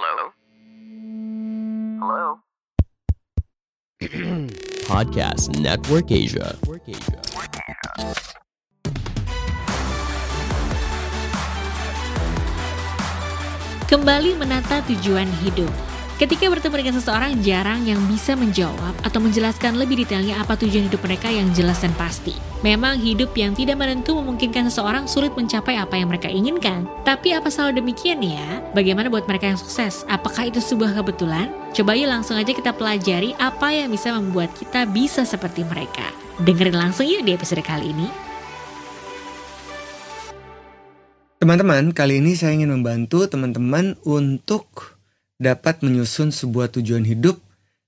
Hello? Hello? Podcast Network Asia. Kembali menata tujuan hidup. Ketika bertemu dengan seseorang jarang yang bisa menjawab atau menjelaskan lebih detailnya apa tujuan hidup mereka yang jelas dan pasti. Memang hidup yang tidak menentu memungkinkan seseorang sulit mencapai apa yang mereka inginkan. Tapi apa selalu demikian ya? Bagaimana buat mereka yang sukses? Apakah itu sebuah kebetulan? Coba yuk langsung aja kita pelajari apa yang bisa membuat kita bisa seperti mereka. Dengerin langsung yuk di episode kali ini. Teman-teman, kali ini saya ingin membantu teman-teman untuk dapat menyusun sebuah tujuan hidup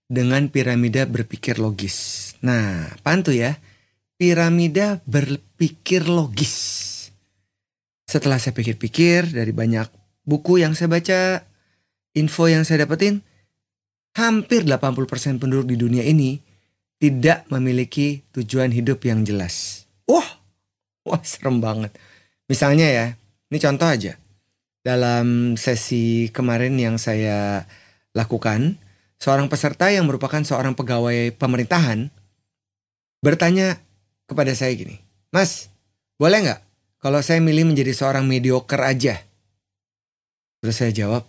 dengan piramida berpikir logis. Nah, pantu ya? Piramida berpikir logis. Setelah saya pikir-pikir dari banyak buku yang saya baca, info yang saya dapetin, hampir 80% penduduk di dunia ini tidak memiliki tujuan hidup yang jelas. Wah, wah serem banget. Misalnya ya, ini contoh aja. Dalam sesi kemarin yang saya lakukan, seorang peserta yang merupakan seorang pegawai pemerintahan bertanya kepada saya gini, Mas, boleh nggak kalau saya milih menjadi seorang mediocre aja? Terus saya jawab,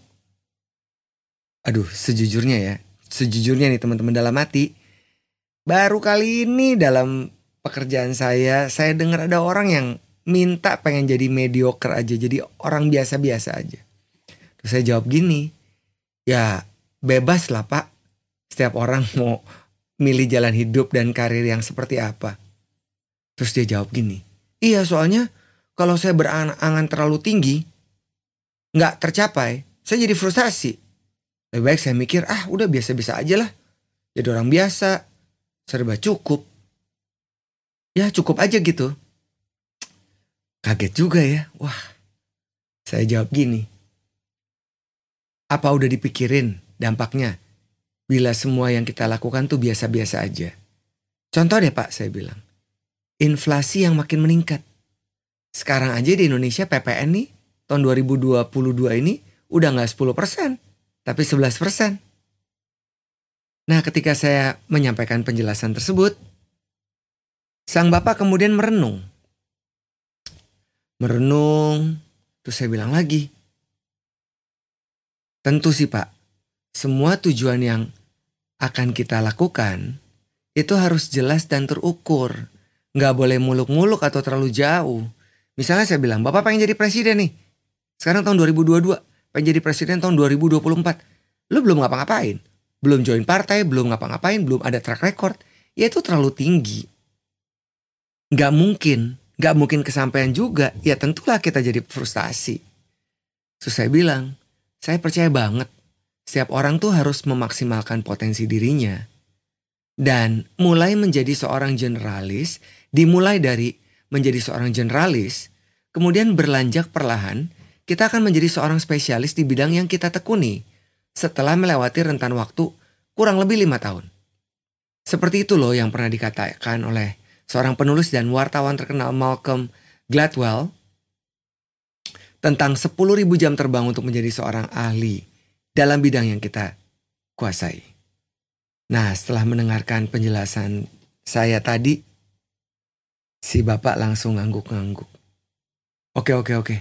aduh sejujurnya ya, sejujurnya nih teman-teman dalam hati, baru kali ini dalam pekerjaan saya, saya dengar ada orang yang minta pengen jadi mediocre aja, jadi orang biasa-biasa aja. Terus saya jawab gini, ya bebas lah pak, setiap orang mau milih jalan hidup dan karir yang seperti apa. Terus dia jawab gini, iya soalnya kalau saya berangan-angan terlalu tinggi, nggak tercapai, saya jadi frustasi. Lebih baik saya mikir, ah udah biasa-biasa aja lah. Jadi orang biasa, serba cukup. Ya cukup aja gitu. Kaget juga ya. Wah, saya jawab gini. Apa udah dipikirin dampaknya? Bila semua yang kita lakukan tuh biasa-biasa aja. Contoh deh pak, saya bilang. Inflasi yang makin meningkat. Sekarang aja di Indonesia PPN nih, tahun 2022 ini udah nggak 10 persen, tapi 11 persen. Nah ketika saya menyampaikan penjelasan tersebut, sang bapak kemudian merenung merenung. Terus saya bilang lagi, tentu sih pak, semua tujuan yang akan kita lakukan itu harus jelas dan terukur. Nggak boleh muluk-muluk atau terlalu jauh. Misalnya saya bilang, Bapak pengen jadi presiden nih. Sekarang tahun 2022, pengen jadi presiden tahun 2024. Lu belum ngapa-ngapain. Belum join partai, belum ngapa-ngapain, belum ada track record. Ya itu terlalu tinggi. Nggak mungkin gak mungkin kesampaian juga, ya tentulah kita jadi frustasi. Terus saya bilang, saya percaya banget setiap orang tuh harus memaksimalkan potensi dirinya. Dan mulai menjadi seorang generalis, dimulai dari menjadi seorang generalis, kemudian berlanjak perlahan, kita akan menjadi seorang spesialis di bidang yang kita tekuni setelah melewati rentan waktu kurang lebih lima tahun. Seperti itu loh yang pernah dikatakan oleh seorang penulis dan wartawan terkenal Malcolm Gladwell tentang 10.000 jam terbang untuk menjadi seorang ahli dalam bidang yang kita kuasai. Nah setelah mendengarkan penjelasan saya tadi, si bapak langsung ngangguk-ngangguk. Oke oke oke,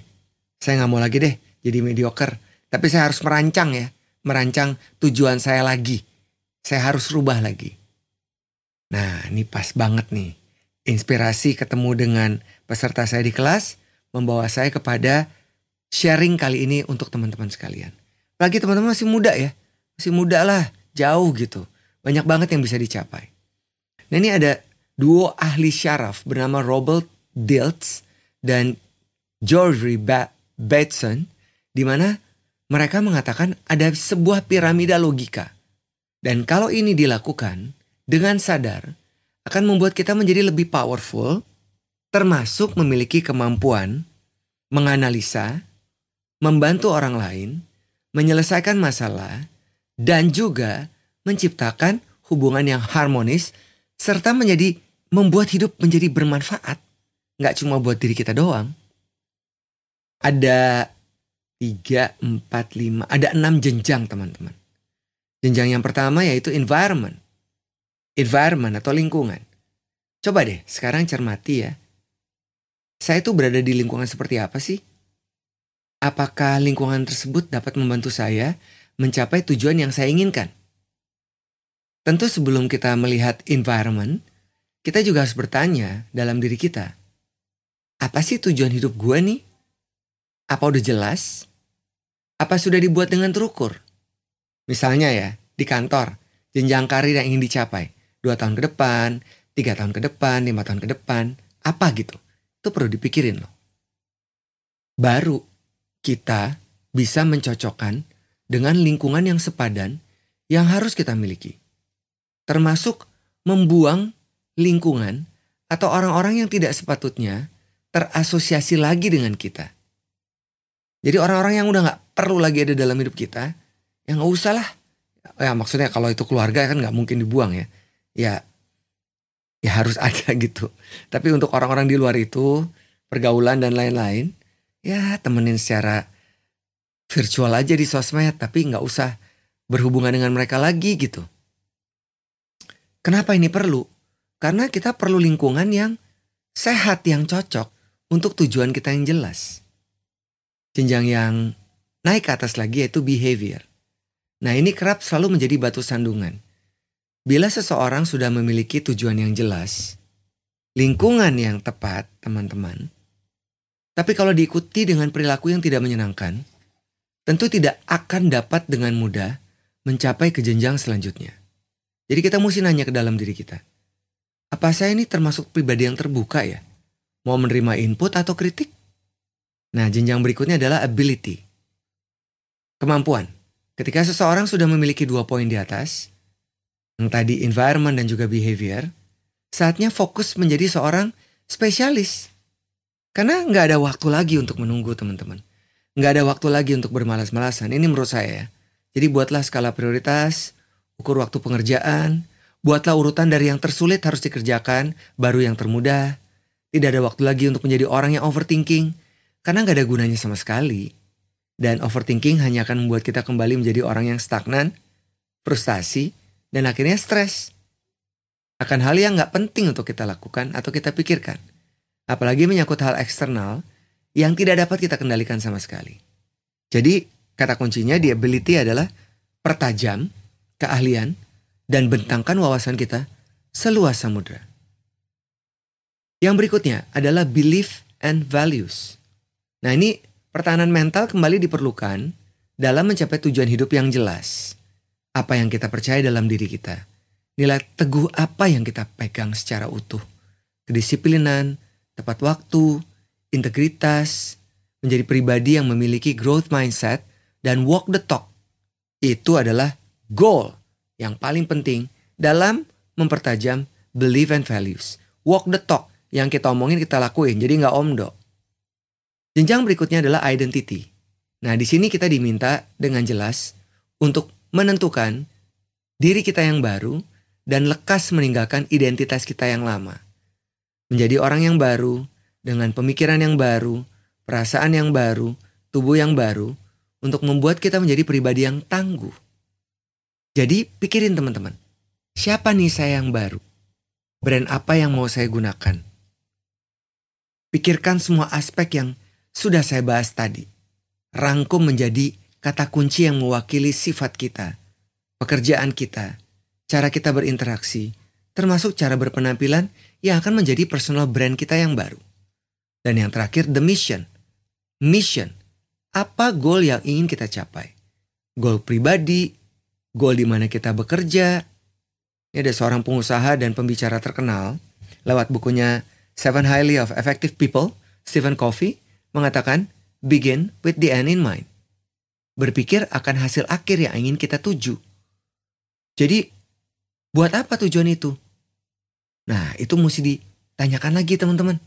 saya nggak mau lagi deh jadi mediocre. Tapi saya harus merancang ya, merancang tujuan saya lagi. Saya harus rubah lagi. Nah ini pas banget nih inspirasi ketemu dengan peserta saya di kelas membawa saya kepada sharing kali ini untuk teman-teman sekalian. Lagi teman-teman masih muda ya, masih muda lah, jauh gitu. Banyak banget yang bisa dicapai. Nah ini ada duo ahli syaraf bernama Robert Diltz dan George Bateson di mana mereka mengatakan ada sebuah piramida logika. Dan kalau ini dilakukan dengan sadar, akan membuat kita menjadi lebih powerful, termasuk memiliki kemampuan menganalisa, membantu orang lain, menyelesaikan masalah, dan juga menciptakan hubungan yang harmonis serta menjadi membuat hidup menjadi bermanfaat. Nggak cuma buat diri kita doang. Ada tiga, empat, lima. Ada enam jenjang teman-teman. Jenjang yang pertama yaitu environment. Environment atau lingkungan. Coba deh sekarang cermati ya. Saya itu berada di lingkungan seperti apa sih? Apakah lingkungan tersebut dapat membantu saya mencapai tujuan yang saya inginkan? Tentu sebelum kita melihat environment, kita juga harus bertanya dalam diri kita. Apa sih tujuan hidup gue nih? Apa udah jelas? Apa sudah dibuat dengan terukur? Misalnya ya, di kantor, jenjang karir yang ingin dicapai. Dua tahun ke depan, tiga tahun ke depan, lima tahun ke depan. Apa gitu? Itu perlu dipikirin loh. Baru kita bisa mencocokkan dengan lingkungan yang sepadan yang harus kita miliki. Termasuk membuang lingkungan atau orang-orang yang tidak sepatutnya terasosiasi lagi dengan kita. Jadi orang-orang yang udah gak perlu lagi ada dalam hidup kita, ya nggak usah lah. Ya maksudnya kalau itu keluarga kan nggak mungkin dibuang ya. Ya ya harus ada gitu. Tapi untuk orang-orang di luar itu pergaulan dan lain-lain, ya temenin secara virtual aja di sosmed, tapi nggak usah berhubungan dengan mereka lagi gitu. Kenapa ini perlu? Karena kita perlu lingkungan yang sehat, yang cocok untuk tujuan kita yang jelas. Jenjang yang naik ke atas lagi yaitu behavior. Nah ini kerap selalu menjadi batu sandungan. Bila seseorang sudah memiliki tujuan yang jelas, lingkungan yang tepat, teman-teman, tapi kalau diikuti dengan perilaku yang tidak menyenangkan, tentu tidak akan dapat dengan mudah mencapai ke jenjang selanjutnya. Jadi kita mesti nanya ke dalam diri kita. Apa saya ini termasuk pribadi yang terbuka ya? Mau menerima input atau kritik? Nah, jenjang berikutnya adalah ability. Kemampuan. Ketika seseorang sudah memiliki dua poin di atas, tadi environment dan juga behavior, saatnya fokus menjadi seorang spesialis. Karena nggak ada waktu lagi untuk menunggu teman-teman. Nggak ada waktu lagi untuk bermalas-malasan. Ini menurut saya ya. Jadi buatlah skala prioritas, ukur waktu pengerjaan, buatlah urutan dari yang tersulit harus dikerjakan, baru yang termudah. Tidak ada waktu lagi untuk menjadi orang yang overthinking, karena nggak ada gunanya sama sekali. Dan overthinking hanya akan membuat kita kembali menjadi orang yang stagnan, frustasi, dan akhirnya stres. Akan hal yang nggak penting untuk kita lakukan atau kita pikirkan. Apalagi menyangkut hal eksternal yang tidak dapat kita kendalikan sama sekali. Jadi kata kuncinya di ability adalah pertajam, keahlian, dan bentangkan wawasan kita seluas samudra. Yang berikutnya adalah belief and values. Nah ini Pertahanan mental kembali diperlukan dalam mencapai tujuan hidup yang jelas. Apa yang kita percaya dalam diri kita. Nilai teguh apa yang kita pegang secara utuh. Kedisiplinan, tepat waktu, integritas, menjadi pribadi yang memiliki growth mindset, dan walk the talk. Itu adalah goal yang paling penting dalam mempertajam belief and values. Walk the talk yang kita omongin kita lakuin, jadi nggak omdo. Jenjang berikutnya adalah identity. Nah, di sini kita diminta dengan jelas untuk menentukan diri kita yang baru dan lekas meninggalkan identitas kita yang lama. Menjadi orang yang baru dengan pemikiran yang baru, perasaan yang baru, tubuh yang baru untuk membuat kita menjadi pribadi yang tangguh. Jadi, pikirin teman-teman. Siapa nih saya yang baru? Brand apa yang mau saya gunakan? Pikirkan semua aspek yang sudah saya bahas tadi. Rangkum menjadi kata kunci yang mewakili sifat kita, pekerjaan kita, cara kita berinteraksi, termasuk cara berpenampilan yang akan menjadi personal brand kita yang baru. Dan yang terakhir, the mission. Mission. Apa goal yang ingin kita capai? Goal pribadi, goal di mana kita bekerja. Ini ada seorang pengusaha dan pembicara terkenal lewat bukunya Seven Highly of Effective People, Stephen Covey, mengatakan begin with the end in mind. Berpikir akan hasil akhir yang ingin kita tuju. Jadi, buat apa tujuan itu? Nah, itu mesti ditanyakan lagi teman-teman.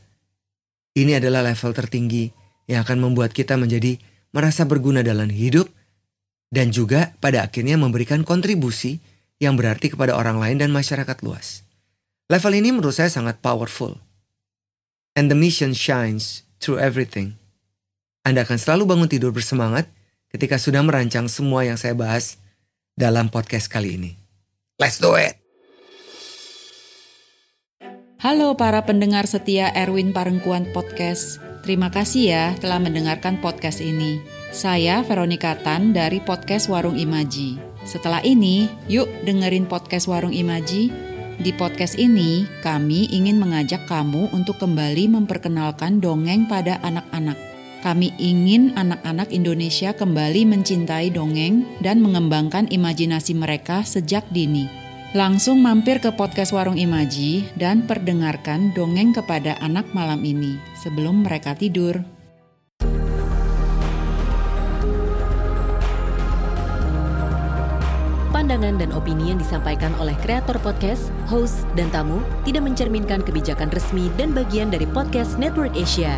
Ini adalah level tertinggi yang akan membuat kita menjadi merasa berguna dalam hidup dan juga pada akhirnya memberikan kontribusi yang berarti kepada orang lain dan masyarakat luas. Level ini menurut saya sangat powerful. And the mission shines through everything. Anda akan selalu bangun tidur bersemangat ketika sudah merancang semua yang saya bahas dalam podcast kali ini. Let's do it! Halo para pendengar setia Erwin Parengkuan Podcast. Terima kasih ya telah mendengarkan podcast ini. Saya Veronica Tan dari podcast Warung Imaji. Setelah ini, yuk dengerin podcast Warung Imaji. Di podcast ini, kami ingin mengajak kamu untuk kembali memperkenalkan dongeng pada anak-anak. Kami ingin anak-anak Indonesia kembali mencintai dongeng dan mengembangkan imajinasi mereka sejak dini. Langsung mampir ke podcast Warung Imaji dan perdengarkan dongeng kepada anak malam ini sebelum mereka tidur. Pandangan dan opini yang disampaikan oleh kreator podcast, host, dan tamu tidak mencerminkan kebijakan resmi dan bagian dari podcast Network Asia.